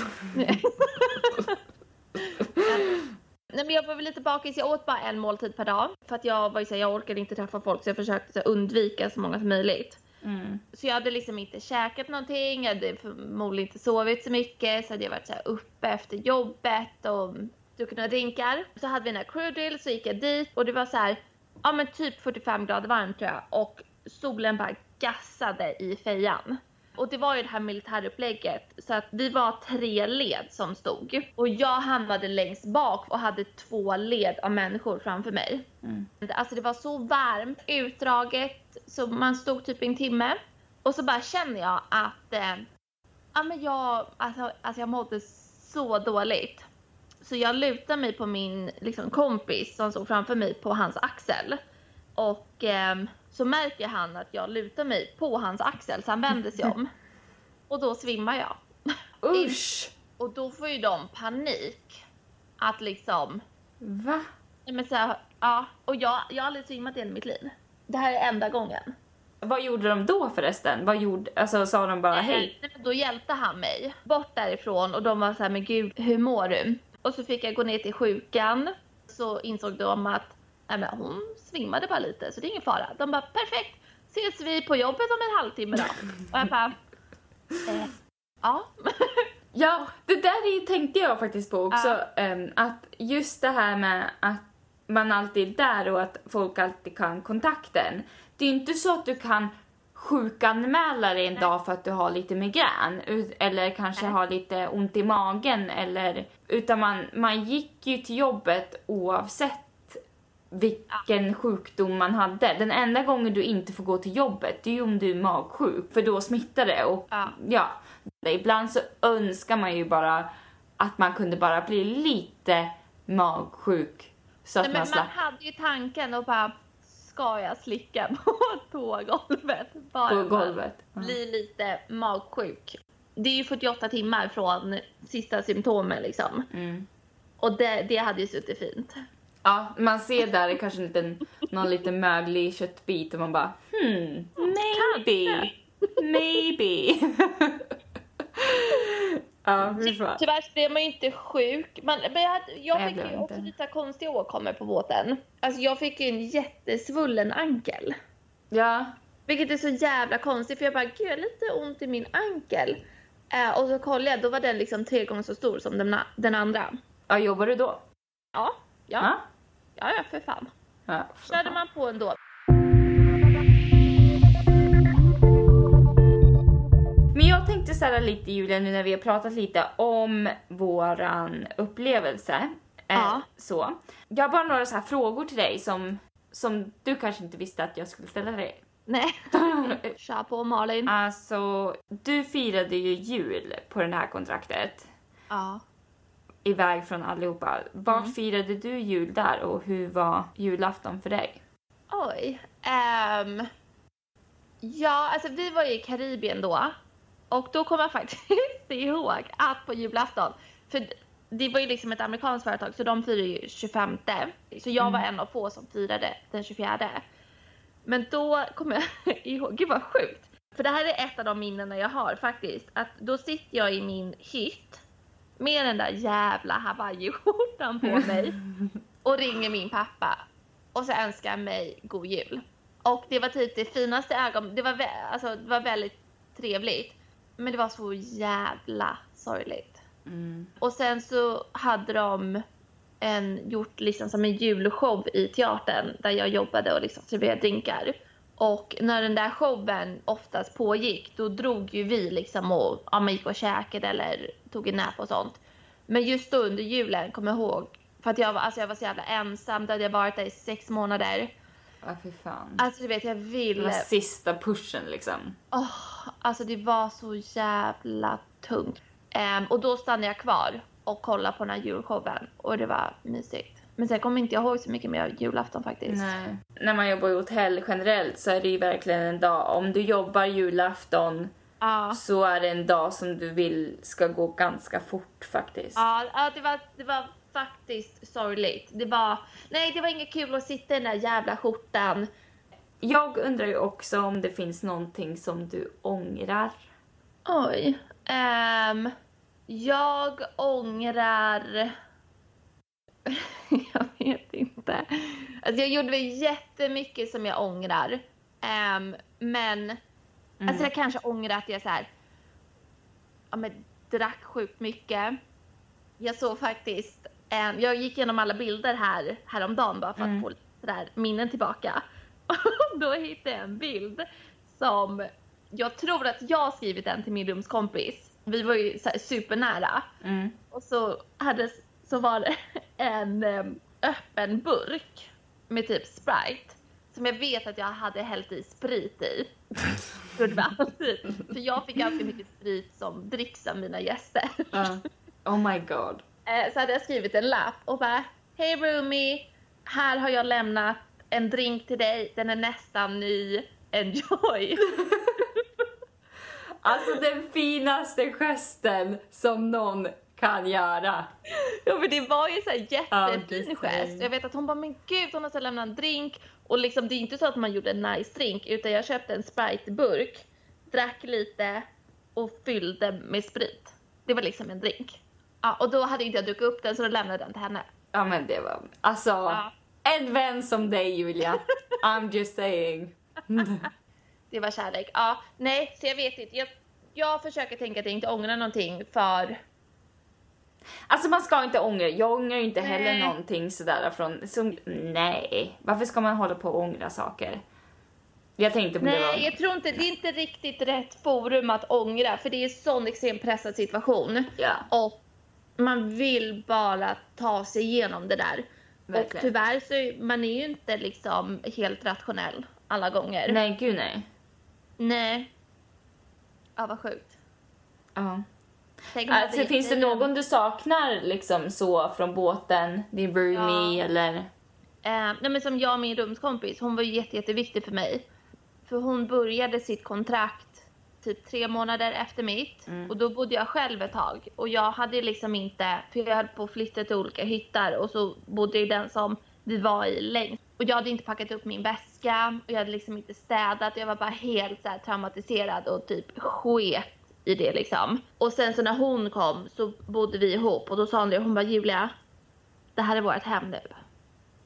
Speaker 1: Nej men jag var väl lite bakis, jag åt bara en måltid per dag. För att jag var ju så här, jag orkade inte träffa folk så jag försökte så här, undvika så många som möjligt.
Speaker 2: Mm.
Speaker 1: Så jag hade liksom inte käkat någonting, jag hade förmodligen inte sovit så mycket. Så hade jag varit så här uppe efter jobbet och druckit några drinkar. Så hade vi den här crew drill, så gick jag dit och det var så här, ja men typ 45 grader varmt tror jag. Och solen bara gassade i fejan. Och det var ju det här militärupplägget så att vi var tre led som stod. Och jag hamnade längst bak och hade två led av människor framför mig.
Speaker 2: Mm.
Speaker 1: Alltså det var så varmt, utdraget, så man stod typ en timme. Och så bara känner jag att eh, ja, men jag, alltså, alltså jag mådde så dåligt. Så jag lutar mig på min liksom, kompis som stod framför mig på hans axel. Och ehm, så märker han att jag lutar mig på hans axel så han vänder sig om. Och då svimmar jag.
Speaker 2: Usch!
Speaker 1: Och då får ju de panik. Att liksom,
Speaker 2: Va?
Speaker 1: nej men så här, ja. Och jag, jag har aldrig svimmat i hela mitt liv. Det här är enda gången.
Speaker 2: Vad gjorde de då förresten? Vad gjorde, alltså sa de bara hej?
Speaker 1: Eh, Då hjälpte han mig bort därifrån och de var så här, men gud, hur mår du? Och så fick jag gå ner till sjukan. Så insåg de att nej men hon svimmade bara lite så det är ingen fara. De bara perfekt, ses vi på jobbet om en halvtimme då? Och jag bara, eh, ja.
Speaker 2: Ja, det där är, tänkte jag faktiskt på också. em, att just det här med att man alltid är där och att folk alltid kan kontakten. Det är ju inte så att du kan sjukanmäla dig en dag för att du har lite migrän eller kanske
Speaker 1: Nej.
Speaker 2: har lite ont i magen eller utan man, man gick ju till jobbet oavsett vilken sjukdom man hade. Den enda gången du inte får gå till jobbet det är ju om du är magsjuk för då smittar det och
Speaker 1: Ja.
Speaker 2: ja, ibland så önskar man ju bara att man kunde bara bli lite magsjuk så att
Speaker 1: Nej,
Speaker 2: man
Speaker 1: men
Speaker 2: slapp
Speaker 1: man hade ju tanken och bara, ska jag slicka på tågolvet? Bara
Speaker 2: på golvet.
Speaker 1: Bli lite magsjuk. Det är ju 48 timmar från sista symptomen liksom.
Speaker 2: Mm.
Speaker 1: Och det, det hade ju suttit fint.
Speaker 2: Ja, man ser där kanske en liten, någon liten möglig köttbit och man bara hmm, maybe, maybe. ja, fan.
Speaker 1: Tyvärr blev man ju inte sjuk. Man, men jag, jag fick ju också lite konstiga åkommor på båten. Alltså jag fick ju en jättesvullen ankel.
Speaker 2: Ja,
Speaker 1: Vilket är så jävla konstigt för jag bara, gud jag har lite ont i min ankel. Eh, och så kollade jag, då var den liksom tre gånger så stor som den, den andra.
Speaker 2: ja jobbar du då?
Speaker 1: Ja, ja,
Speaker 2: Ja.
Speaker 1: ja, för fan.
Speaker 2: ja.
Speaker 1: Körde man på ändå.
Speaker 2: Men jag tänkte så här lite Julia nu när vi har pratat lite om våran upplevelse. Eh,
Speaker 1: Ja.
Speaker 2: Så. Jag har bara några så här frågor till dig som, som du kanske inte visste att jag skulle ställa dig.
Speaker 1: Nej, kör på Malin.
Speaker 2: Alltså, du firade ju jul på det här kontraktet.
Speaker 1: Ja.
Speaker 2: Iväg från allihopa. Vart
Speaker 1: Mm.
Speaker 2: firade du jul där och hur var julafton för dig?
Speaker 1: Oj. ehm, ja, alltså vi var ju i Karibien då. Och då kommer jag faktiskt ihåg att på julafton, för det var ju liksom ett amerikanskt företag så de firar ju 25. Så jag var en av få som firade den 24. Men då kommer jag ihåg, gud vad sjukt. För det här är ett av de minnena jag har faktiskt. Att då sitter jag i min hytt med den där jävla hawaiiskjortan på mig och ringer min pappa och så önskar mig god jul. Och det var typ det finaste ögon, det var, alltså, det var väldigt trevligt. Men det var så jävla sorgligt.
Speaker 2: Mm.
Speaker 1: Och sen så hade de en, gjort liksom som en julshow i teatern där jag jobbade och liksom serverade drinkar. Och när den där showen oftast pågick då drog ju vi liksom och ja, man gick och käkade eller tog en nap och sånt. Men just då under julen kommer jag ihåg för att jag var, alltså jag var så jävla ensam, då hade jag varit där i sex månader.
Speaker 2: Ja, fy fan.
Speaker 1: Alltså du vet jag
Speaker 2: Det
Speaker 1: vill
Speaker 2: var sista pushen liksom.
Speaker 1: Åh, alltså det var så jävla tungt. Ehm, och då stannade jag kvar och kollade på den här julshowen och det var mysigt. Men sen kommer inte jag ihåg så mycket mer av julafton faktiskt.
Speaker 2: Nej. När man jobbar i hotell generellt så är det ju verkligen en dag, om du jobbar julafton
Speaker 1: Ja.
Speaker 2: så är det en dag som du vill ska gå ganska fort faktiskt.
Speaker 1: Ja, det, var, det var faktiskt sorgligt. Det var, nej det var inget kul att sitta i den där jävla skjortan.
Speaker 2: Jag undrar ju också om det finns någonting som du ångrar.
Speaker 1: Oj. Ehm, jag ångrar... jag vet inte. Alltså jag gjorde väl jättemycket som jag ångrar. Ehm, men
Speaker 2: Mm.
Speaker 1: alltså jag kanske ångrar att jag så här, ja, men, drack sjukt mycket. Jag såg faktiskt en, jag gick igenom alla bilder här häromdagen bara för att
Speaker 2: Mm.
Speaker 1: få lite där minnen tillbaka. Och då hittade jag en bild som jag tror att jag skrivit den till min rumskompis. Vi var ju så supernära.
Speaker 2: Mm.
Speaker 1: Och så, hade, så var det en öppen burk med typ Sprite. Som jag vet att jag hade hällt i sprit i. För jag fick alltid mycket sprit som dricks av mina gäster.
Speaker 2: Ja. Oh my god.
Speaker 1: Eh, Så hade jag skrivit en lapp och bara Hej Rumi, här har jag lämnat en drink till dig, den är nästan ny, enjoy.
Speaker 2: Alltså den finaste gesten som någon kan göra.
Speaker 1: Ja men det var ju så här jättefin gest. Jag vet att hon bara, men gud hon har så lämnat en drink. Och liksom det är inte så att man gjorde en nice drink utan jag köpte en spriteburk, drack lite och fyllde med sprit. Det var liksom en drink. Ja, och då hade inte jag druckit upp den så då lämnade jag den till henne.
Speaker 2: Ja men det var, alltså
Speaker 1: Ja.
Speaker 2: en vän som dig Julia. I'm just saying.
Speaker 1: Det var kärlek. Ja, nej, så jag vet inte. Jag, jag försöker tänka att jag inte ångrar någonting för
Speaker 2: Alltså man ska inte ångra, jag ångrar ju inte heller
Speaker 1: Nej.
Speaker 2: någonting sådär från, som, nej. Varför ska man hålla på och ångra saker? Jag tänkte på det var...
Speaker 1: Nej, jag tror inte, det är inte riktigt rätt forum att ångra för det är en sån extremt pressad situation.
Speaker 2: Ja.
Speaker 1: Och man vill bara ta sig igenom det där. Och
Speaker 2: Verkligen.
Speaker 1: tyvärr så är man är ju inte liksom helt rationell alla gånger.
Speaker 2: Nej, gud nej.
Speaker 1: Nej. Ja, vad sjukt.
Speaker 2: Ja. Alltså,
Speaker 1: hade
Speaker 2: finns det någon du saknar liksom så från båten? Din roomie
Speaker 1: Ja.
Speaker 2: eller?
Speaker 1: Eh, nej men som jag och min rumskompis, hon var ju jätte, jätteviktig för mig. För hon började sitt kontrakt typ tre månader efter mitt
Speaker 2: Mm.
Speaker 1: och då bodde jag själv ett tag och jag hade liksom inte, för jag höll på att flytta till olika hyttar och så bodde jag i den som vi var i längst. Och jag hade inte packat upp min väska och jag hade liksom inte städat. Jag var bara helt så traumatiserad och typ sket i det liksom. Och sen så när hon kom så bodde vi ihop och då sa hon det, hon bara Julia, det här är vårt hem nu.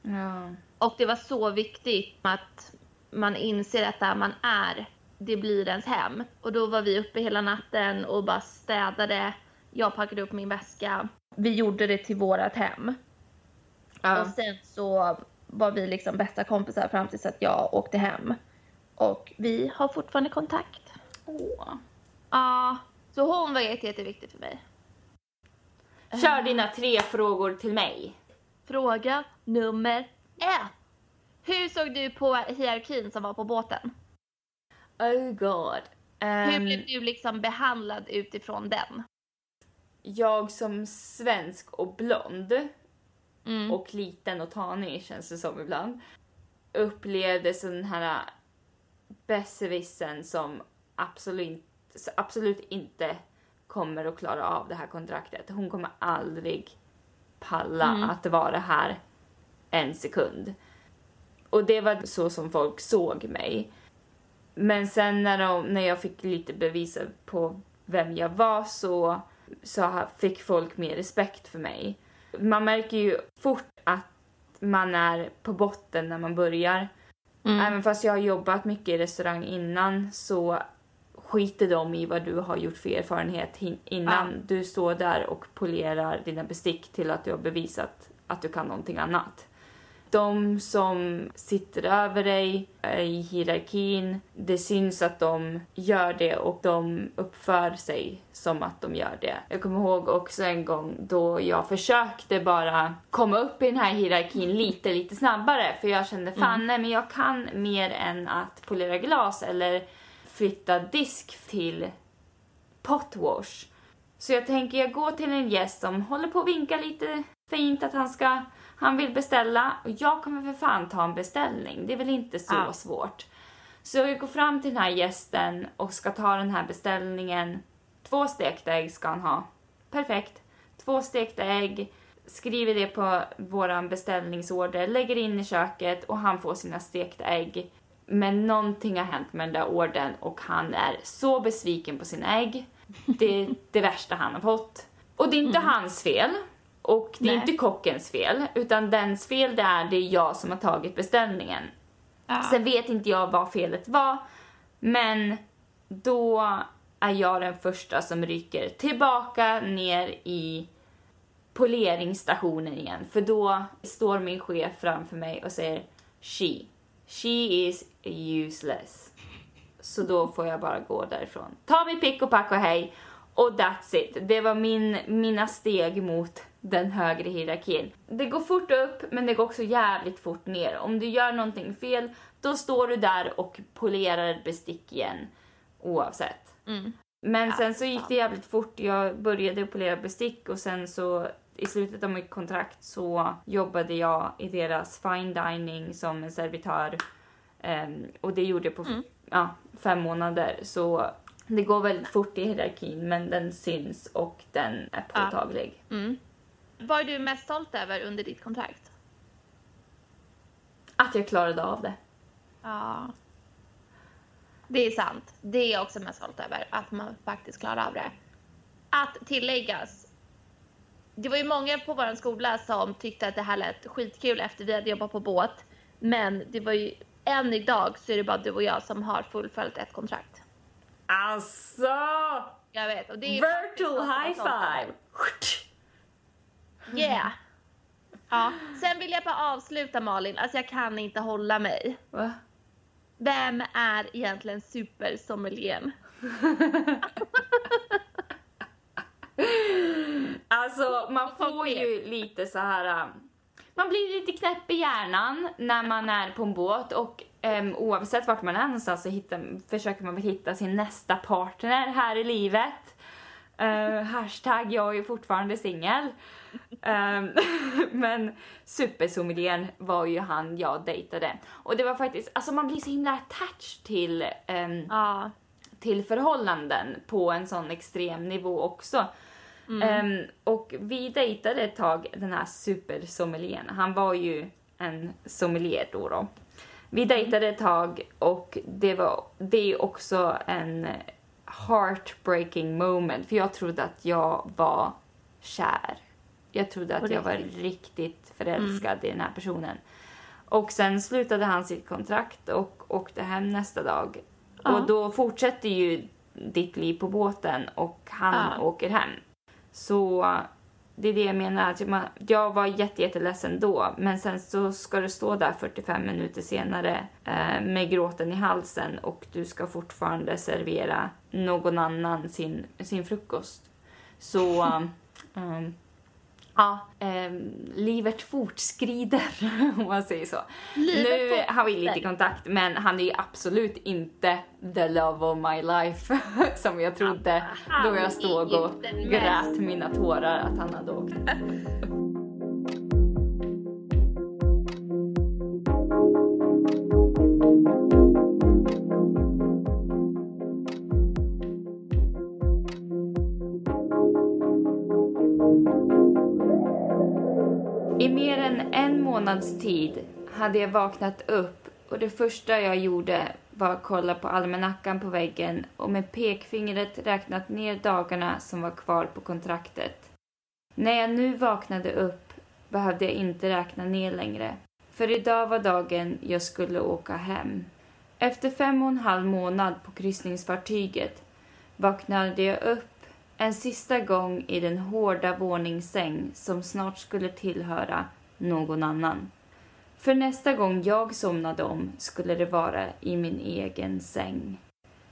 Speaker 2: Ja.
Speaker 1: Och det var så viktigt att man inser att där man är, det blir ens hem. Och då var vi uppe hela natten och bara städade. Jag packade upp min väska. Vi gjorde det till vårat hem. Och
Speaker 2: Ja.
Speaker 1: sen så var vi liksom bästa kompisar fram tills att jag åkte hem. Och vi har fortfarande kontakt.
Speaker 2: Åh.
Speaker 1: Ja, så hon var jätte, jätteviktig för mig.
Speaker 2: Kör dina tre frågor till mig.
Speaker 1: Fråga nummer ett. Hur såg du på hierarkin som var på båten?
Speaker 2: Oh god.
Speaker 1: Hur
Speaker 2: Ehm,
Speaker 1: blev du liksom behandlad utifrån den?
Speaker 2: jag som svensk och blond
Speaker 1: Mm.
Speaker 2: och liten och tanig känns det som ibland upplevde sån här besserwissern som absolut, absolut inte kommer att klara av det här kontraktet. Hon kommer aldrig palla
Speaker 1: Mm.
Speaker 2: att vara här en sekund. Och det var så som folk såg mig. Men sen när, de, när jag fick lite bevis på vem jag var så, så fick folk mer respekt för mig. Man märker ju fort att man är på botten när man börjar.
Speaker 1: Mm.
Speaker 2: Även fast jag har jobbat mycket i restaurang innan så skiter de i vad du har gjort för erfarenhet innan du står där och polerar dina bestick till att du har bevisat att du kan någonting annat. De som sitter över dig i hierarkin, det syns att de gör det och de uppför sig som att de gör det. Jag kommer ihåg också en gång då jag försökte bara komma upp i den här hierarkin lite, lite snabbare för jag kände fan nej men jag kan mer än att polera glas eller flytta disk till potwash. Så jag tänker jag går till en gäst som håller på att vinka lite fint att han ska Han vill beställa och jag kommer för fan ta en beställning. Det är väl inte så
Speaker 1: Ja.
Speaker 2: svårt. Så jag går fram till den här gästen och ska ta den här beställningen. Två stekta ägg ska han ha. Perfekt. Två stekta ägg. Skriver det på våran beställningsorder, lägger in i köket och han får sina stekta ägg. Men någonting har hänt med den där ordern och han är så besviken på sina ägg. Det är det värsta han har fått. Och det är inte hans fel. Och det är
Speaker 1: Nej.
Speaker 2: inte kockens fel, utan dens fel det är det är jag som har tagit beställningen.
Speaker 1: Ja.
Speaker 2: Sen vet inte jag vad felet var, men då är jag den första som rycker tillbaka ner i poleringsstationen igen. För då står min chef framför mig och säger She. She is useless. Så då får jag bara gå därifrån. Ta mitt pick och pack och hej. Och that's it. Det var min, mina steg mot den högre hierarkin. Det går fort upp, men det går också jävligt fort ner. Om du gör någonting fel, då står du där och polerar bestick igen. Oavsett.
Speaker 1: Mm.
Speaker 2: Men
Speaker 1: Ja,
Speaker 2: sen så gick det jävligt fort. Jag började polera bestick och sen så i slutet av mitt kontrakt så jobbade jag i deras fine dining som en servitör. Ehm, och det gjorde jag på
Speaker 1: Mm.
Speaker 2: ja, fem månader. Så det går väldigt fort i hierarkin men den syns och den är
Speaker 1: Ja.
Speaker 2: påtaglig.
Speaker 1: Mm. Vad är du mest stolt över under ditt kontrakt?
Speaker 2: Att jag klarade av det.
Speaker 1: Ja. Det är sant. Det är jag också mest stolt över, att man faktiskt klarar av det. Att tilläggas, det var ju många på vår skola som tyckte att det här lät skitkul efter vi hade jobbat på båt. Men det var ju, än idag så är det bara du och jag som har fullföljt ett kontrakt.
Speaker 2: Alltså!
Speaker 1: Jag vet. Och det är
Speaker 2: Virtual high five!
Speaker 1: Yeah. Ja. Sen vill jag bara avsluta Malin, alltså jag kan inte hålla mig.
Speaker 2: Va?
Speaker 1: Vem är egentligen supersommelieren?
Speaker 2: Alltså man får ju lite så här. Man blir lite knäpp i hjärnan när man är på en båt och um, oavsett vart man är någonstans så hittar, försöker man väl hitta sin nästa partner här i livet. Uh, hashtag jag är fortfarande singel. Um, men supersommelieren var ju han jag dejtade. Och det var faktiskt, alltså man blir så himla attached till um,
Speaker 1: Ja.
Speaker 2: till förhållanden på en sån extrem nivå också.
Speaker 1: Mm.
Speaker 2: Ehm, och vi dejtade ett tag den här supersommelieren. Han var ju en sommelier då. då. Vi dejtade ett tag och det var det är också en heartbreaking moment för jag trodde att jag var kär. Jag trodde att jag var
Speaker 1: riktigt?
Speaker 2: förälskad i den här personen. Och sen slutade han sitt kontrakt och åkte hem nästa dag.
Speaker 1: Ja.
Speaker 2: Och då fortsätter ju ditt liv på båten och han
Speaker 1: Ja.
Speaker 2: åker hem. Så det är det jag menar. Att man- jag var jätte, jätteledsen då, men sen så ska du stå där 45 minuter senare eh, med gråten i halsen och du ska fortfarande servera någon annan sin, sin frukost. Så um, ja, ehm, livet fortskrider om man säger så.
Speaker 1: Livet
Speaker 2: nu
Speaker 1: fortsätter.
Speaker 2: har vi lite kontakt, men han är ju absolut inte the love of my life som jag trodde
Speaker 1: Han
Speaker 2: då jag stod och grät mina tårar att han hade åkt. hade jag vaknat upp och det första jag gjorde var att kolla på almanackan på väggen och med pekfingret räknat ner dagarna som var kvar på kontraktet. När jag nu vaknade upp behövde jag inte räkna ner längre. För idag var dagen jag skulle åka hem. Efter fem och en halv månad på kryssningsfartyget vaknade jag upp en sista gång i den hårda våningssäng som snart skulle tillhöra någon annan. För nästa gång jag somnade om skulle det vara i min egen säng.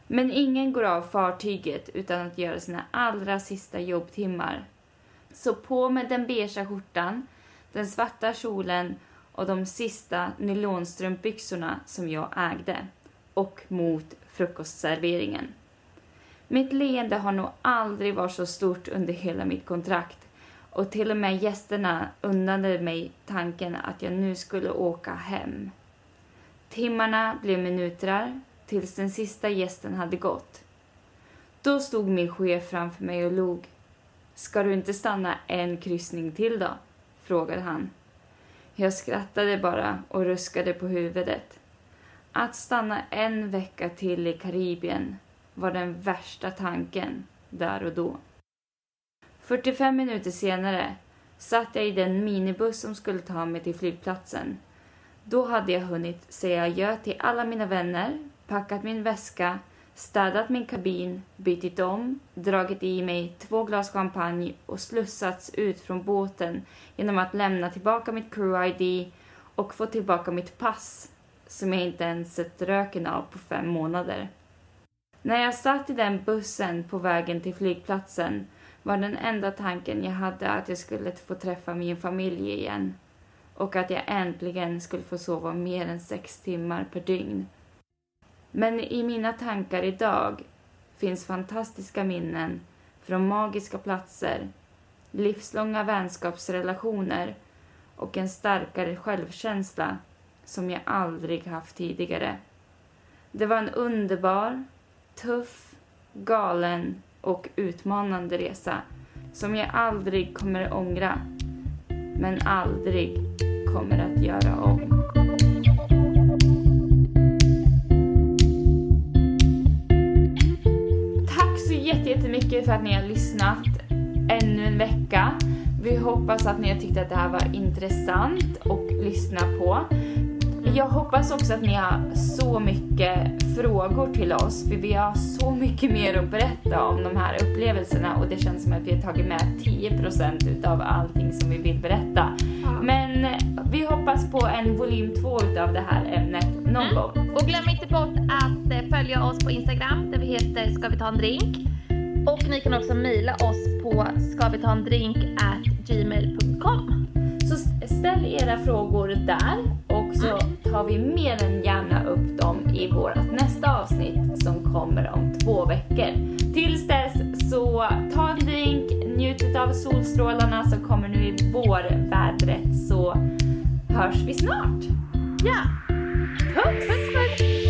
Speaker 2: Men ingen går av fartyget utan att göra sina allra sista jobbtimmar. Så på med den beiga skjortan, den svarta kjolen och de sista nylonstrumpbyxorna som jag ägde. Och mot frukostserveringen. Mitt leende har nog aldrig varit så stort under hela mitt kontrakt och till och med gästerna unnade mig tanken att jag nu skulle åka hem. Timmarna blev minuter tills den sista gästen hade gått. Då stod min chef framför mig och log. Ska du inte stanna en kryssning till då? frågade han. Jag skrattade bara och ruskade på huvudet. Att stanna en vecka till i Karibien var den värsta tanken där och då. 45 minuter senare satt jag i den minibuss som skulle ta mig till flygplatsen. Då hade jag hunnit säga adjö till alla mina vänner, packat min väska, städat min kabin, bytt om, dragit i mig två glas champagne och slussats ut från båten genom att lämna tillbaka mitt crew-ID och få tillbaka mitt pass som jag inte ens sett röken av på fem månader. När jag satt i den bussen på vägen till flygplatsen var den enda tanken jag hade att jag skulle få träffa min familj igen och att jag äntligen skulle få sova mer än sex timmar per dygn. Men i mina tankar idag finns fantastiska minnen från magiska platser, livslånga vänskapsrelationer och en starkare självkänsla som jag aldrig haft tidigare. Det var en underbar, tuff, galen och utmanande resa som jag aldrig kommer ångra, men aldrig kommer att göra om. Tack så jättemycket för att ni har lyssnat ännu en vecka. Vi hoppas att ni har tyckt att det här var intressant och lyssna på. Jag hoppas också att ni har så mycket frågor till oss, för vi har så mycket mer att berätta om de här upplevelserna och det känns som att vi har tagit med 10% utav allting som vi vill berätta. Ja. Men vi hoppas på en volym 2 utav det här ämnet någon mm. gång.
Speaker 1: Och glöm inte bort att eh, följa oss på Instagram där vi heter Ska vi ta en drink? Och ni kan också mejla oss på ska
Speaker 2: Så ställ era frågor där och så tar vi mer än gärna upp dem i vårt nästa avsnitt som kommer om två veckor. Tills dess så ta en drink, njut av solstrålarna som kommer nu i vårvädret så hörs vi snart.
Speaker 1: Ja! Puss! puss, puss.